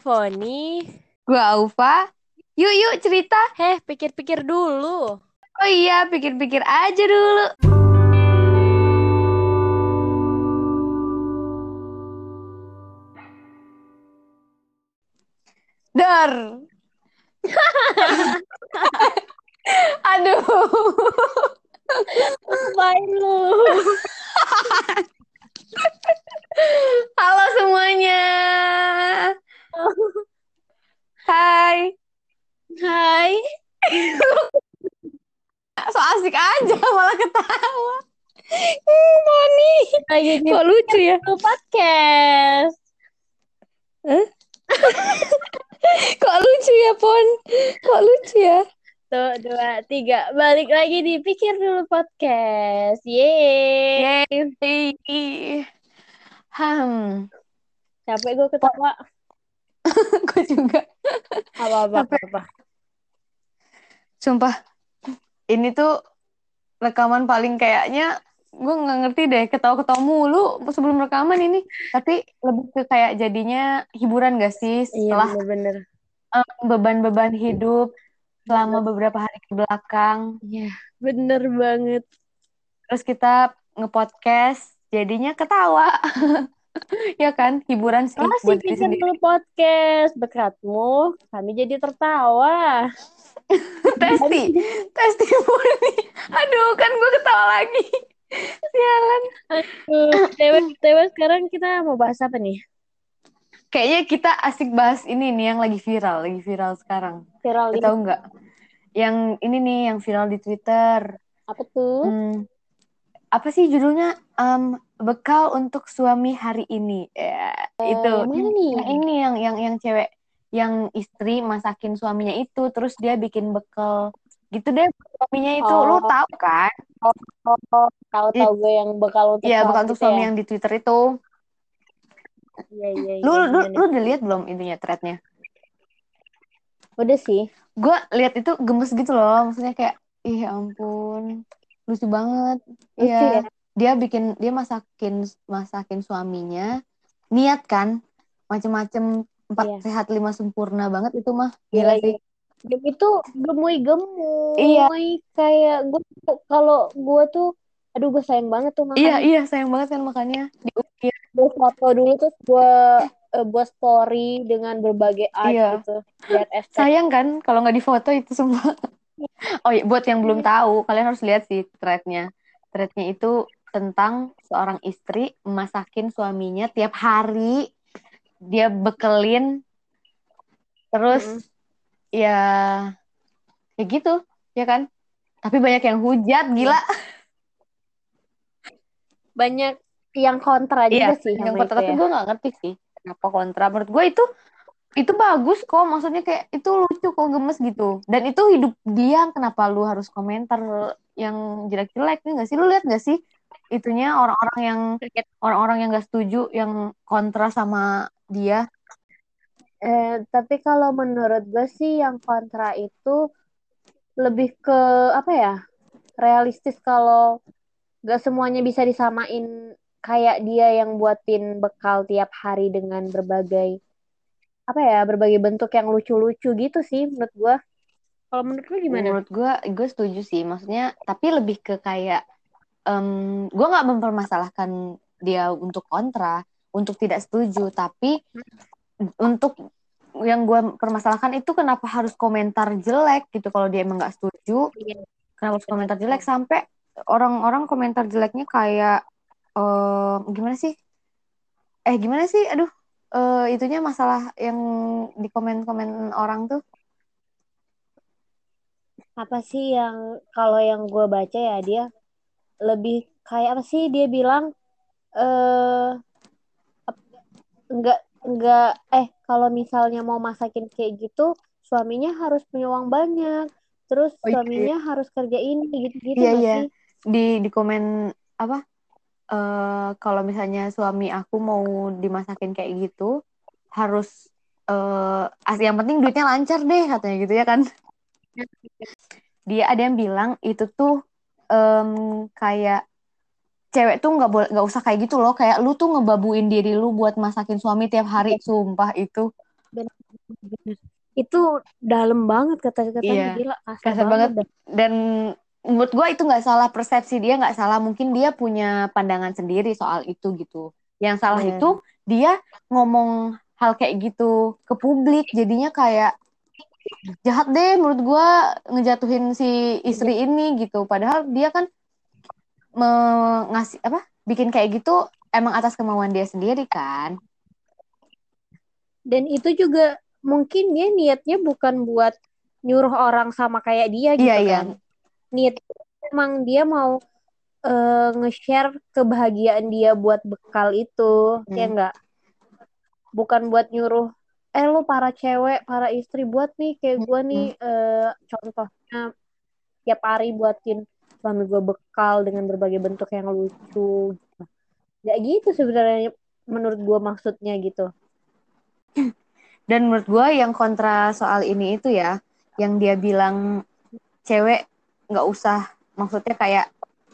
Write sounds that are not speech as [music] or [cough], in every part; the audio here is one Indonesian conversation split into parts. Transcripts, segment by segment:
Foni. Gue Aufa. Yuk, yuk cerita. Heh, pikir-pikir dulu. Oh iya, pikir-pikir aja dulu. Dar. [laughs] Aduh. Ngapain lu? Halo semuanya. Hai. Hai. So asik aja malah ketawa. Ih, Moni. Lagi di Kok lucu ya? podcast. Kok lucu ya, Pon? Kok lucu ya? Tuh, dua, tiga. Balik lagi di Pikir Dulu Podcast. Yeay. Yeay. Hmm. Capek gue ketawa. [laughs] Gue juga. Apa-apa. Capek. apa Sumpah. Ini tuh rekaman paling kayaknya gue nggak ngerti deh ketawa-ketawa mulu sebelum rekaman ini tapi lebih ke kayak jadinya hiburan gak sih Iya, setelah bener-bener. em, beban-beban hidup selama beberapa hari ke belakang Iya, bener banget. terus kita ngepodcast jadinya ketawa [laughs] ya kan hiburan sih Masih buat diri sendiri Podcast. Berkatmu, kami jadi tertawa. [laughs] testi testimoni aduh kan gue ketawa lagi sialan Aduh, Tewe, Tewe sekarang kita mau bahas apa nih? kayaknya kita asik bahas ini nih yang lagi viral lagi viral sekarang. Viral di tahu nggak? Yang ini nih yang viral di Twitter. Apa tuh? Hmm, apa sih judulnya? Em, bekal untuk suami hari ini. Ya itu. yang mana nih? yang ini yang yang yang cewek yang istri masakin suaminya itu terus dia bikin bekal gitu deh suaminya itu lu Oh. tahu kan Oh, tahu-tahu gue yang bekal untuk Iya bekal untuk gitu suami ya. yang di Twitter itu Iya, iya, lu iya, lu, lu udah lihat belum intinya threadnya Udah sih. gue lihat itu gemes gitu loh maksudnya kayak ih ya ampun lucu banget Iya ya? dia bikin dia masakin masakin suaminya niat kan macem-macem empat Iya. sehat lima sempurna banget itu mah Gila, gila sih Dia itu gemuy-gemuy. Iya. Kayak gue kalau gue tuh aduh gue sayang banget tuh iya makanya iya sayang banget kan makanya diukir gue foto dulu terus gue eh, buat story dengan berbagai art Iya. gitu sayang kan kalau nggak difoto itu semua [laughs] oh iya buat yang belum tahu kalian harus lihat sih threadnya threadnya itu tentang seorang istri masakin suaminya tiap hari dia bekelin terus Mm-mm. Ya ya gitu ya kan? Tapi banyak yang hujat gila. Banyak yang kontra juga iya sih yang kontra. Tapi ya. gue nggak ngerti sih kenapa kontra. Menurut gue itu itu bagus kok. Maksudnya kayak itu lucu kok gemes gitu. Dan itu hidup dia kenapa lu harus komentar yang jelek-jelek nih nggak sih? Lu lihat nggak sih itunya orang-orang yang orang-orang yang gak setuju yang kontra sama dia Eh, tapi kalau menurut gue sih yang kontra itu lebih ke apa ya realistis kalau gak semuanya bisa disamain kayak dia yang buatin bekal tiap hari dengan berbagai apa ya berbagai bentuk yang lucu-lucu gitu sih menurut gue kalau menurut lu gimana? menurut gue gue setuju sih. Maksudnya tapi lebih ke kayak em gue nggak mempermasalahkan dia untuk kontra untuk tidak setuju. Tapi untuk yang gue permasalahkan itu kenapa harus komentar jelek gitu kalau dia emang nggak setuju. Iya. kenapa harus komentar jelek? Sampai orang-orang komentar jeleknya kayak eh gimana sih? Eh gimana sih? Aduh eh itunya masalah yang di komen-komen orang tuh. Apa sih yang kalau yang gue baca ya dia lebih kayak apa sih? Dia bilang eh ap- enggak enggak eh kalau misalnya mau masakin kayak gitu suaminya harus punya uang banyak. Terus Oh, iya, suaminya harus kerja ini gitu-gitu Iya, nggak iya. sih? Di di komen apa eh kalau misalnya suami aku mau dimasakin kayak gitu harus as- yang penting duitnya lancar deh katanya gitu ya kan? Dia ada yang bilang itu tuh em, kayak cewek tuh nggak boleh nggak usah kayak gitu loh. Kayak lu tuh ngebabuin diri lu buat masakin suami tiap hari sumpah itu. Bener. itu dalam banget kata-katanya Iya. gila kasar, kasar banget, banget. dan menurut gue itu nggak salah persepsi dia nggak salah. Mungkin dia punya pandangan sendiri soal itu gitu. Yang salah Iya. itu dia ngomong hal kayak gitu ke publik. Jadinya kayak jahat deh menurut gue ngejatuhin si istri ini gitu. Padahal dia kan me- ngasih apa bikin kayak gitu emang atas kemauan dia sendiri kan dan itu juga mungkin dia niatnya bukan buat nyuruh orang sama kayak dia gitu Iya, iya. kan niat emang dia mau eh, nge-share kebahagiaan dia buat bekal itu Hmm. ya enggak bukan buat nyuruh eh lu para cewek para istri buat nih kayak gue nih eh, contohnya tiap hari buatin suami gue bekal dengan berbagai bentuk yang lucu gitu. Gak gitu sebenarnya menurut gue maksudnya gitu Dan menurut gue yang kontra soal ini itu ya, yang dia bilang cewek nggak usah, maksudnya kayak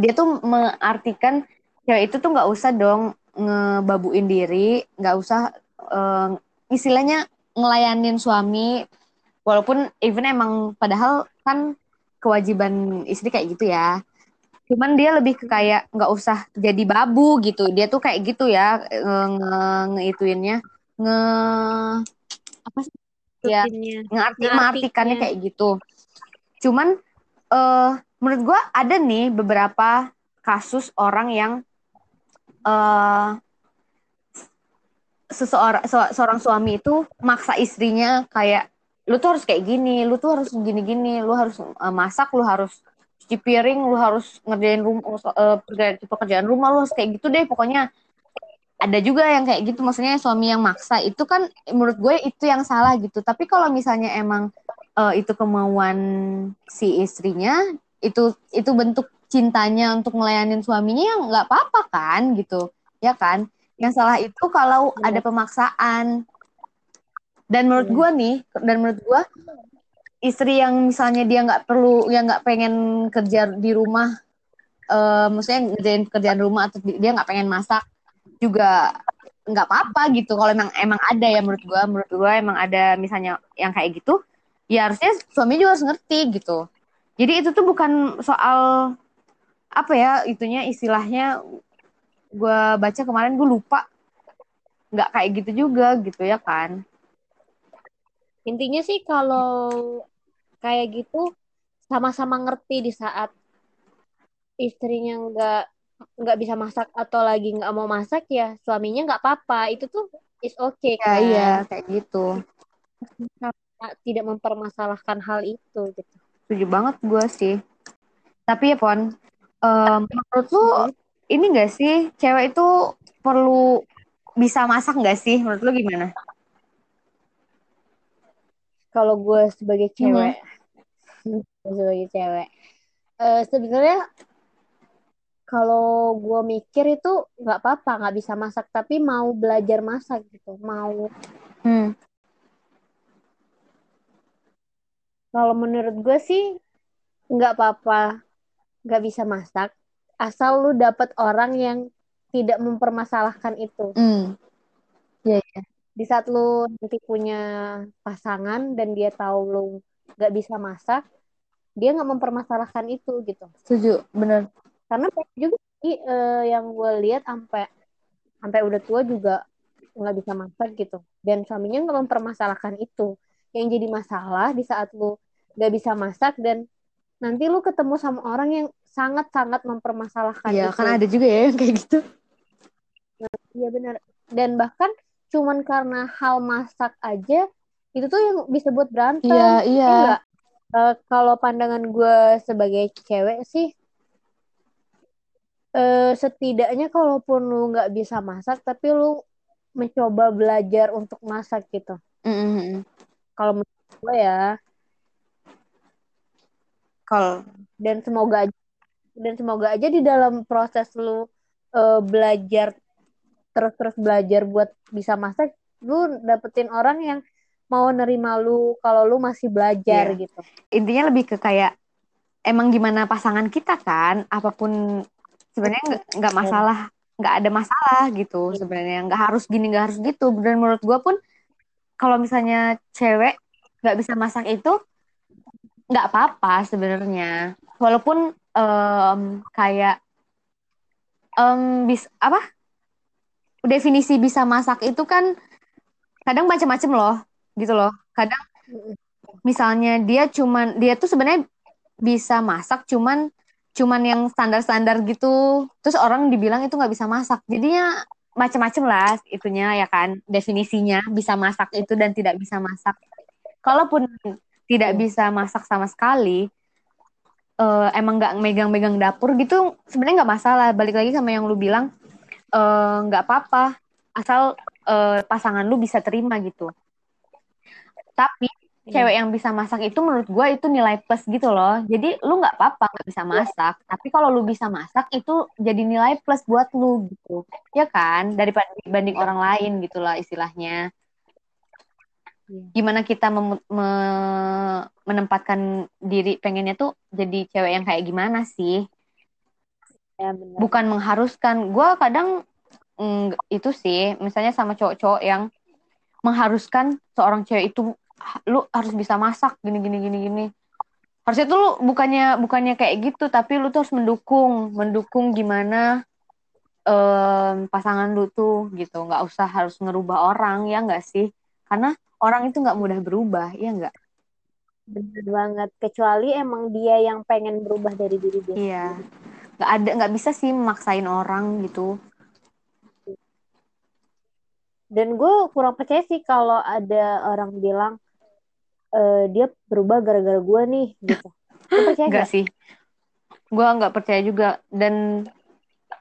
dia tuh mengartikan cewek itu tuh nggak usah dong ngebabuin diri, nggak usah eh, istilahnya ngelayanin suami, walaupun even emang padahal kan kewajiban istri kayak gitu ya. Cuman dia lebih ke kayak nggak usah jadi babu gitu, dia tuh kayak gitu ya nge, nge ngeituinnya nge apa sih? Ya mengartikannya kayak gitu. Cuman eh menurut gua ada nih beberapa kasus orang yang eh seseorang se- seorang suami itu maksa istrinya kayak lu tuh harus kayak gini lu tuh harus gini-gini lu harus eh, masak lu harus cuci piring lu harus ngerjain rumah pekerjaan rumah lu harus kayak gitu deh. Pokoknya ada juga yang kayak gitu maksudnya suami yang maksa. Itu kan menurut gue itu yang salah gitu. Tapi kalau misalnya emang eh, itu kemauan si istrinya itu itu bentuk cintanya untuk ngelayanin suaminya ya nggak apa-apa kan gitu. Ya kan? Yang salah itu kalau Iya. ada pemaksaan dan menurut Iya. gue nih dan menurut gue istri yang misalnya dia nggak perlu yang nggak pengen kerja di rumah eh maksudnya ngerjain pekerjaan rumah atau di- dia nggak pengen masak juga nggak apa-apa gitu. Kalau emang emang ada ya menurut gua menurut gua emang ada misalnya yang kayak gitu ya harusnya suami juga harus ngerti gitu. Jadi itu tuh bukan soal apa ya itunya istilahnya gua baca kemarin gue lupa. Nggak kayak gitu juga gitu ya kan intinya sih kalau kayak gitu sama-sama ngerti di saat istrinya nggak nggak bisa masak atau lagi nggak mau masak ya suaminya nggak apa-apa. Itu tuh is okay ya kan. iya kayak gitu. Tidak mempermasalahkan hal itu gitu. Setuju banget gue sih. Tapi ya pon em, menurut lu ini gak sih cewek itu perlu bisa masak gak sih? Menurut lu gimana kalau gue sebagai cewek sebagai cewek eh, sebenarnya kalau gue mikir itu nggak apa-apa nggak bisa masak tapi mau belajar masak gitu mau hmm. kalau menurut gue sih nggak apa-apa nggak bisa masak asal lu dapet orang yang tidak mempermasalahkan itu Hmm. Iya, di saat lu nanti punya pasangan dan dia tahu lu nggak bisa masak dia nggak mempermasalahkan itu gitu. Setuju bener karena juga sih eh, yang gue lihat sampai sampai udah tua juga nggak bisa masak gitu. Dan suaminya nggak mempermasalahkan itu. Yang jadi masalah di saat lu nggak bisa masak dan nanti lu ketemu sama orang yang sangat-sangat mempermasalahkan Iya itu. kan ada juga ya yang kayak gitu. Iya benar. Dan bahkan cuman karena hal masak aja itu tuh yang bisa buat berantem iya Ya iya? Eh, kalau pandangan gue sebagai cewek sih eh, setidaknya kalaupun lu nggak bisa masak tapi lu mencoba belajar untuk masak gitu Mm-mm. kalau menurut gue ya kalau dan semoga aja dan semoga aja di dalam proses lu eh, belajar terus-terus belajar buat bisa masak lu dapetin orang yang mau nerima lu kalau lu masih belajar Iya. gitu. Intinya lebih ke kayak emang gimana pasangan kita kan apa pun sebenarnya nggak nggak masalah nggak ada masalah gitu sebenarnya. Nggak harus gini nggak harus gitu. Dan menurut gue pun kalau misalnya cewek nggak bisa masak itu nggak apa-apa sebenarnya. Walaupun em, kayak em, bis apa definisi bisa masak itu kan kadang macam-macam loh gitu loh. Kadang misalnya dia cuman dia tuh sebenarnya bisa masak cuman cuman yang standar-standar gitu. Terus orang dibilang itu nggak bisa masak. Jadinya macam-macam lah itunya ya kan? Definisinya bisa masak itu dan tidak bisa masak. Kalaupun tidak bisa masak sama sekali eh, emang nggak megang-megang dapur gitu sebenarnya nggak masalah. Balik lagi sama yang lu bilang eh, nggak apa-apa asal eh, pasangan lu bisa terima gitu tapi Iya. cewek yang bisa masak itu menurut gue itu nilai plus gitu loh. Jadi lu nggak apa-apa nggak bisa masak, tapi kalau lu bisa masak itu jadi nilai plus buat lu gitu, ya kan? Daripada dibanding orang lain gitulah istilahnya. Iya. Gimana kita mem- me- menempatkan diri pengennya tuh jadi cewek yang kayak gimana sih? Ya. Bukan mengharuskan. Gue kadang mm, itu sih, misalnya sama cowok-cowok yang mengharuskan seorang cewek itu "Ah, lu harus bisa masak gini gini gini gini harusnya tuh lu bukannya bukannya kayak gitu tapi lu tuh harus mendukung mendukung gimana em, pasangan lu tuh gitu nggak usah harus ngerubah orang ya nggak sih karena orang itu nggak mudah berubah ya nggak Bener banget. Kecuali emang dia yang pengen berubah dari diri dia. iya nggak ada nggak bisa sih memaksain orang gitu. Dan gue kurang percaya sih kalau ada orang bilang eh, dia berubah gara-gara gue nih gitu. [laughs] Percaya nggak gak? sih. Gue nggak percaya juga. Dan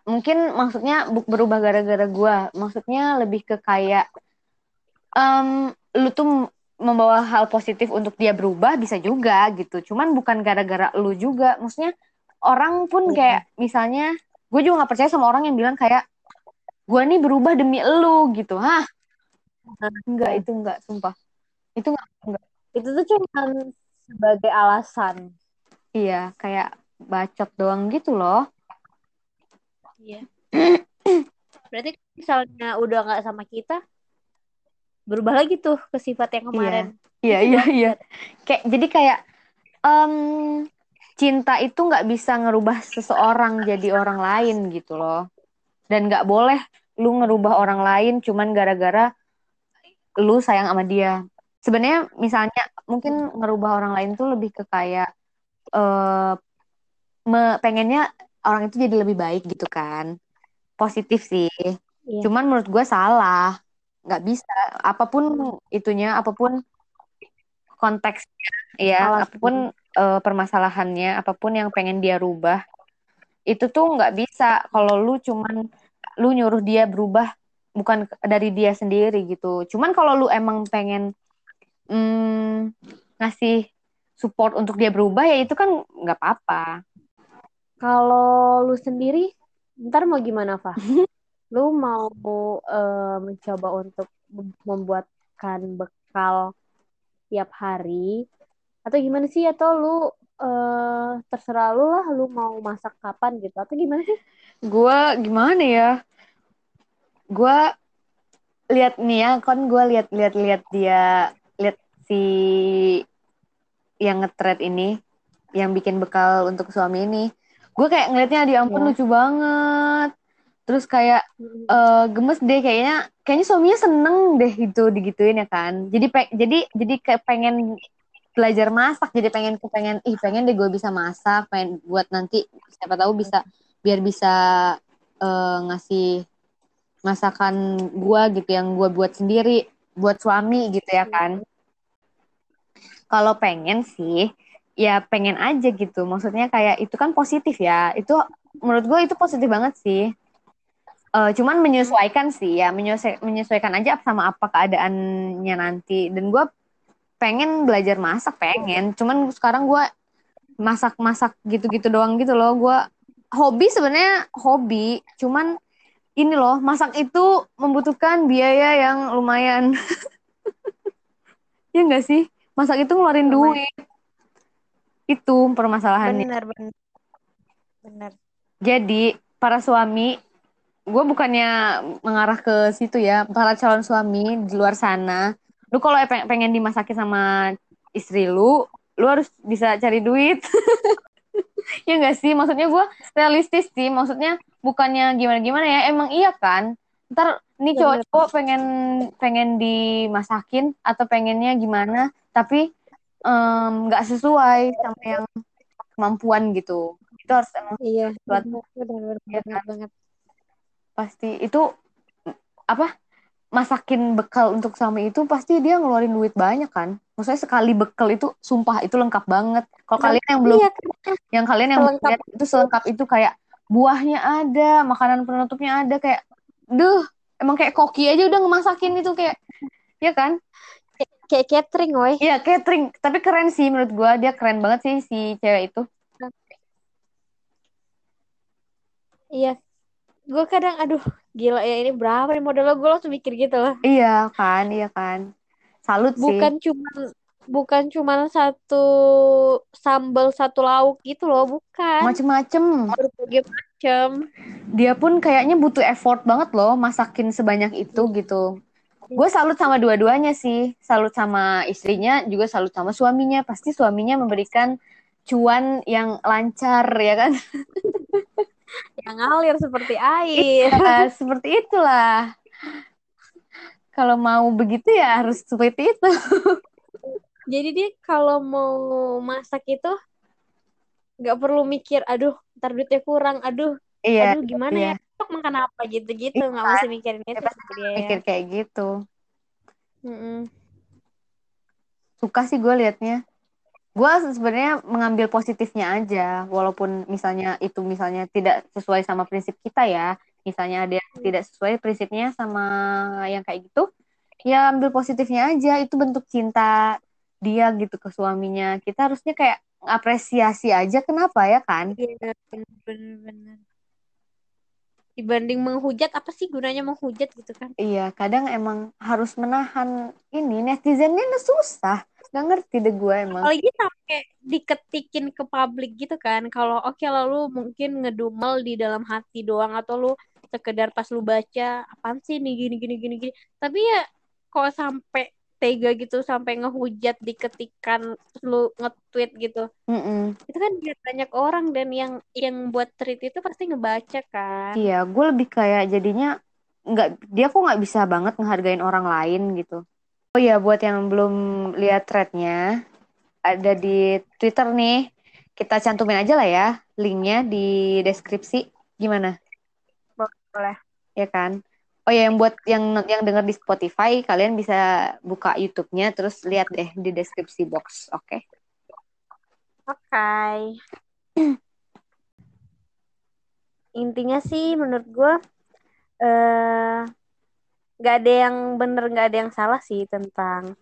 mungkin maksudnya berubah gara-gara gue. Maksudnya lebih ke kayak em, lu tuh membawa hal positif untuk dia berubah bisa juga gitu. Cuman bukan gara-gara lu juga. Maksudnya orang pun Mm-mm. kayak misalnya gue juga nggak percaya sama orang yang bilang kayak gue nih berubah demi lu gitu hah enggak itu enggak sumpah itu enggak, enggak. Itu tuh cuma sebagai alasan. iya kayak bacot doang gitu loh Iya. Berarti misalnya udah nggak sama kita, berubah lagi tuh ke sifat yang kemarin. iya Gitu iya dong. iya kayak jadi kayak em, cinta itu nggak bisa ngerubah seseorang jadi orang lain gitu loh. Dan nggak boleh lu ngerubah orang lain cuman gara-gara lu sayang sama dia. Sebenarnya misalnya mungkin ngerubah orang lain tuh lebih ke kayak eh me- pengennya orang itu jadi lebih baik gitu kan. Positif sih. Iya. cuman menurut gue salah. Nggak bisa. Apa pun itunya apa pun konteksnya ya Alasan. apa pun eh, permasalahannya apa pun yang pengen dia rubah itu tuh nggak bisa kalau lu cuman lu nyuruh dia berubah bukan dari dia sendiri gitu cuman kalau lu emang pengen mm, ngasih support untuk dia berubah ya itu kan nggak apa-apa Kalau lu sendiri, ntar mau gimana, Fah? [laughs] Lu mau eh, mencoba untuk mem- membuatkan bekal tiap hari? Atau gimana sih? Atau lu eh, terserah lu lah, lu mau masak kapan gitu? Atau gimana sih? gue gimana ya gue lihat nih ya kan gue lihat lihat lihat dia lihat si yang nge-thread ini yang bikin bekal untuk suami ini gue kayak ngelihatnya di ampun Ya. lucu banget terus kayak eh, gemes deh kayaknya kayaknya suaminya seneng deh gitu digituin ya kan jadi pe- jadi jadi kayak pengen belajar masak jadi pengen kepengen ih pengen deh gue bisa masak pengen buat nanti siapa tahu bisa biar bisa eh, ngasih masakan gue gitu yang gue buat sendiri buat suami gitu ya kan. Kalau pengen sih ya pengen aja gitu. Maksudnya kayak itu kan positif ya. Itu menurut gue itu positif banget sih. Eh, cuman menyesuaikan sih ya. Menyesua- menyesuaikan aja sama apa keadaannya nanti. Dan gue pengen belajar masak pengen. Cuman sekarang gue masak-masak gitu-gitu doang gitu loh. Gue hobi sebenarnya hobi cuman ini loh masak itu membutuhkan biaya yang lumayan. [laughs] Ya enggak sih? Masak itu ngeluarin Lumayan. duit. Itu permasalahannya. Bener, bener. Bener. jadi para suami gue bukannya mengarah ke situ ya. Para calon suami di luar sana lu kalau pengen dimasakin sama istri lu lu harus bisa cari duit. [laughs] Ya enggak sih? Maksudnya gue realistis sih. Maksudnya bukannya gimana gimana ya. Emang iya kan? Ntar nih cowok-cowok pengen pengen dimasakin atau pengennya gimana tapi nggak um, sesuai sama yang kemampuan gitu. Itu harus emang iya benar, benar, ya, kan? banget. Pasti itu apa masakin bekal untuk suami itu pasti dia ngeluarin duit banyak kan? Maksudnya sekali bekal itu sumpah itu lengkap banget. Kalau kalian yang belum iya, kan? yang kalian yang belum lihat itu selengkap itu kayak buahnya ada makanan penutupnya ada kayak duh emang kayak koki aja udah ngemasakin itu kayak ya kan? Kayak catering woi iya catering. Tapi keren sih menurut gue dia keren banget sih si cewek itu. Iya gue kadang aduh gila ya ini berapa nih modal gue langsung mikir gitu loh. Iya kan iya kan. Salut sih. Bukan cuma bukan cuma satu sambal satu lauk gitu loh bukan. Macem-macem. Berbagai macam dia pun kayaknya butuh effort banget loh masakin sebanyak itu gitu. Gue salut sama dua-duanya sih. Salut sama istrinya juga salut sama suaminya. Pasti suaminya memberikan cuan yang lancar ya kan [laughs] yang ngalir seperti air. Ya, seperti itulah. Kalau mau begitu ya harus seperti itu. Jadi dia kalau mau masak itu nggak perlu mikir aduh ntar duitnya kurang aduh iya, aduh gimana iya. ya untuk makan apa? Gitu-gitu nggak iya. usah mikirin itu dia mikir kayak gitu. Mm suka sih gue liatnya gue sebenarnya mengambil positifnya aja walaupun misalnya itu misalnya tidak sesuai sama prinsip kita ya. Misalnya ada yang tidak sesuai prinsipnya sama yang kayak gitu ya ambil positifnya aja. Itu bentuk cinta dia gitu ke suaminya. Kita harusnya kayak apresiasi aja kenapa ya kan? Iya benar-benar dibanding menghujat apa sih gunanya menghujat gitu kan? Iya kadang emang harus menahan ini netizennya susah nggak ngerti deh gue emang apalagi sampai diketikin ke publik gitu kan kalau oke okay, lalu mungkin ngedumel di dalam hati doang atau lu sekedar pas lu baca apaan sih nih gini gini gini gini tapi ya kok sampai tega gitu sampai ngehujat diketikan lu nge-tweet gitu. Mm -mm. Itu kan dia banyak orang dan yang yang buat tweet itu pasti ngebaca kan. Iya, gue lebih kayak jadinya nggak dia kok nggak bisa banget ngehargain orang lain gitu. Oh iya, buat yang belum lihat threadnya ada di Twitter nih. Kita cantumin aja lah ya linknya di deskripsi. Gimana? Boleh. Ya kan? Oh ya, yang buat yang yang dengar di Spotify, kalian bisa buka YouTube-nya terus lihat deh di deskripsi box, oke? Okay? Oke. Okay. Intinya sih menurut gue eh nggak ada yang bener nggak ada yang salah sih tentang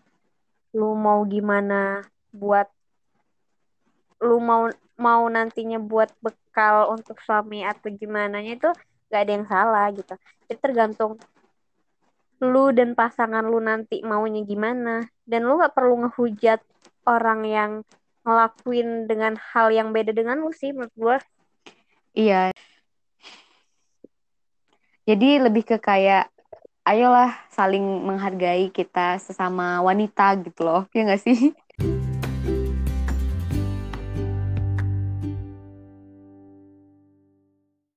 lu mau gimana buat lu mau mau nantinya buat bekal untuk suami atau gimana itu gak ada yang salah gitu. Jadi tergantung lu dan pasangan lu nanti maunya gimana. Dan lu gak perlu ngehujat orang yang ngelakuin dengan hal yang beda dengan lu sih menurut gue iya. Jadi lebih ke kayak ayolah saling menghargai kita sesama wanita gitu loh ya gak sih